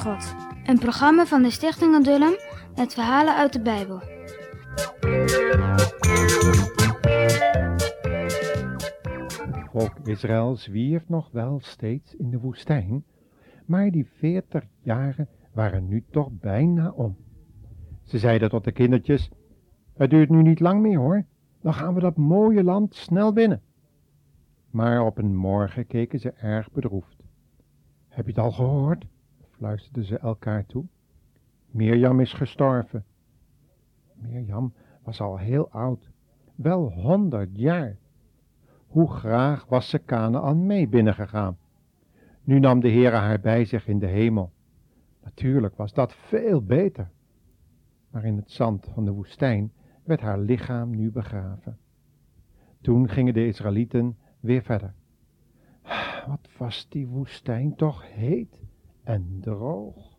God. Een programma van de Stichting Adullam met verhalen uit de Bijbel. Volk Israël zwierf nog wel steeds in de woestijn, maar die veertig jaren waren nu toch bijna om. Ze zeiden tot de kindertjes, het duurt nu niet lang meer hoor, dan gaan we dat mooie land snel binnen. Maar op een morgen keken ze erg bedroefd. Heb je het al gehoord? Fluisterden ze elkaar toe. Mirjam is gestorven. Mirjam was al heel oud, wel honderd jaar. Hoe graag was ze Canaan mee binnengegaan. Nu nam de Heere haar bij zich in de hemel. Natuurlijk was dat veel beter. Maar in het zand van de woestijn werd haar lichaam nu begraven. Toen gingen de Israëlieten weer verder. Wat was die woestijn toch heet en droog.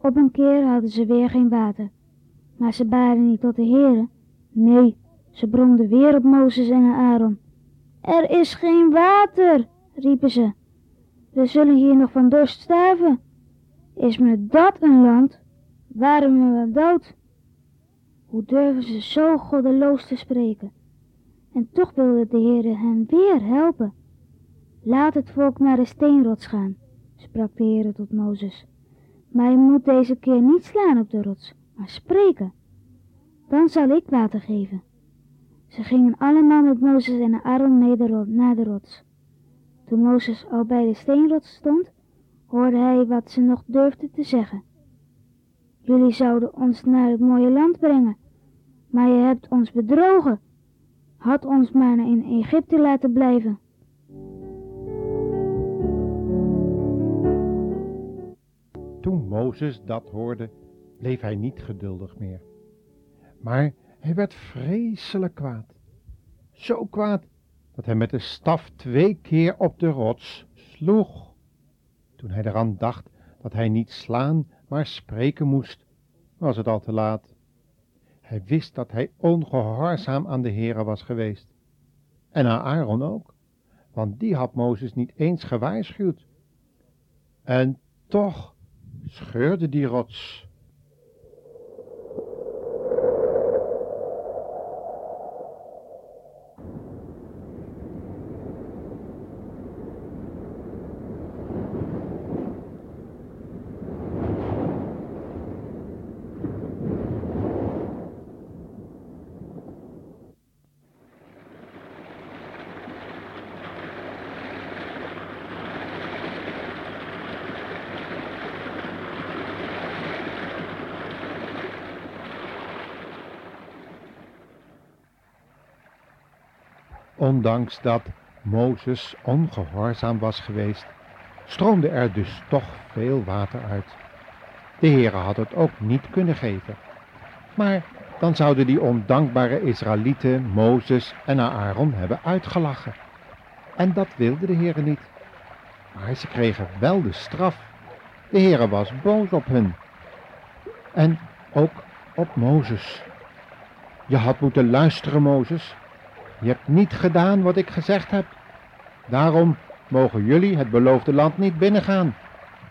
Op een keer hadden ze weer geen water. Maar ze baden niet tot de Heere. Nee, ze bromden weer op Mozes en Aaron. Er is geen water, riepen ze. We zullen hier nog van dorst sterven. Is me dat een land? Waren we wel dood? Hoe durven ze zo goddeloos te spreken? En toch wilde de Heere hen weer helpen. Laat het volk naar de steenrots gaan, sprak de Heere tot Mozes. Maar je moet deze keer niet slaan op de rots, maar spreken. Dan zal ik water geven. Ze gingen allemaal met Mozes en Aaron mee naar de rots. Toen Mozes al bij de steenrots stond, hoorde hij wat ze nog durfden te zeggen. Jullie zouden ons naar het mooie land brengen, maar je hebt ons bedrogen. Had ons maar in Egypte laten blijven. Toen Mozes dat hoorde, bleef hij niet geduldig meer. Maar hij werd vreselijk kwaad. Zo kwaad dat hij met de staf twee keer op de rots sloeg. Toen hij eraan dacht dat hij niet slaan, maar spreken moest, was het al te laat. Hij wist dat hij ongehoorzaam aan de Heere was geweest. En aan Aaron ook, want die had Mozes niet eens gewaarschuwd. En toch scheurde die rots. Ondanks dat Mozes ongehoorzaam was geweest, stroomde er dus toch veel water uit. De Heere had het ook niet kunnen geven. Maar dan zouden die ondankbare Israëlieten Mozes en Aaron hebben uitgelachen. En dat wilde de Heere niet. Maar ze kregen wel de straf. De Heere was boos op hen. En ook op Mozes. Je had moeten luisteren, Mozes. Je hebt niet gedaan wat ik gezegd heb. Daarom mogen jullie het beloofde land niet binnengaan.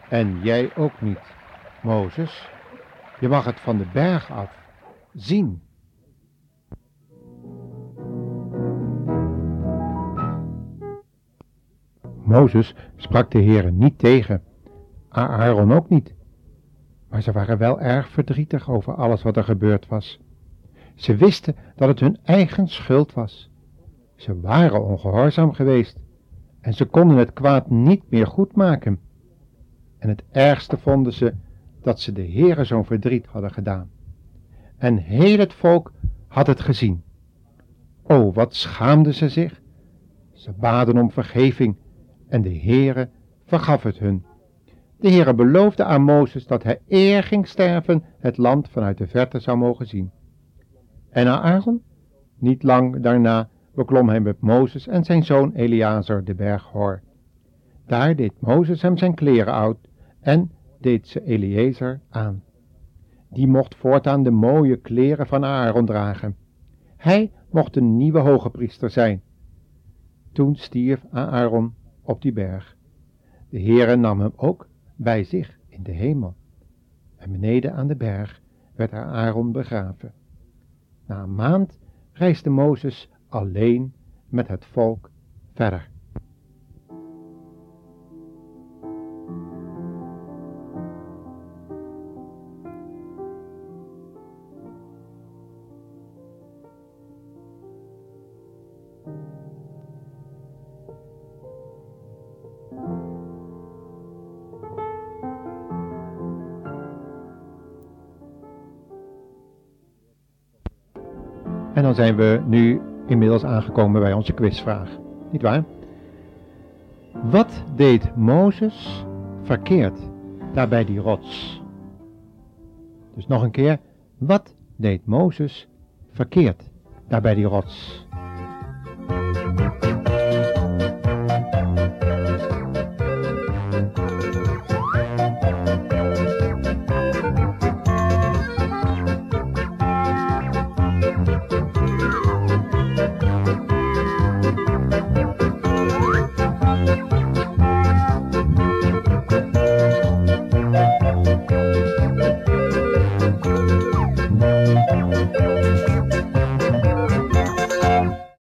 En jij ook niet, Mozes. Je mag het van de berg af zien. Mozes sprak de Heere niet tegen, Aaron ook niet. Maar ze waren wel erg verdrietig over alles wat er gebeurd was. Ze wisten dat het hun eigen schuld was. Ze waren ongehoorzaam geweest en ze konden het kwaad niet meer goedmaken. En het ergste vonden ze dat ze de Heere zo'n verdriet hadden gedaan. En heel het volk had het gezien. O, wat schaamden ze zich. Ze baden om vergeving en de Heere vergaf het hun. De Heere beloofde aan Mozes dat hij eer ging sterven het land vanuit de verte zou mogen zien. En aan Aaron, niet lang daarna, beklom hij met Mozes en zijn zoon Eleazar de berg Hor. Daar deed Mozes hem zijn kleren uit en deed ze Eliezer aan. die mocht voortaan de mooie kleren van Aaron dragen. Hij mocht een nieuwe hoge priester zijn. Toen stierf Aaron op die berg. De Heere nam hem ook bij zich in de hemel. En beneden aan de berg werd Aaron begraven. Na een maand reisde Mozes alleen met het volk verder. En dan zijn we nu inmiddels aangekomen bij onze quizvraag. Niet waar? Wat deed Mozes verkeerd daar bij die rots? Dus nog een keer, wat deed Mozes verkeerd daar bij die rots?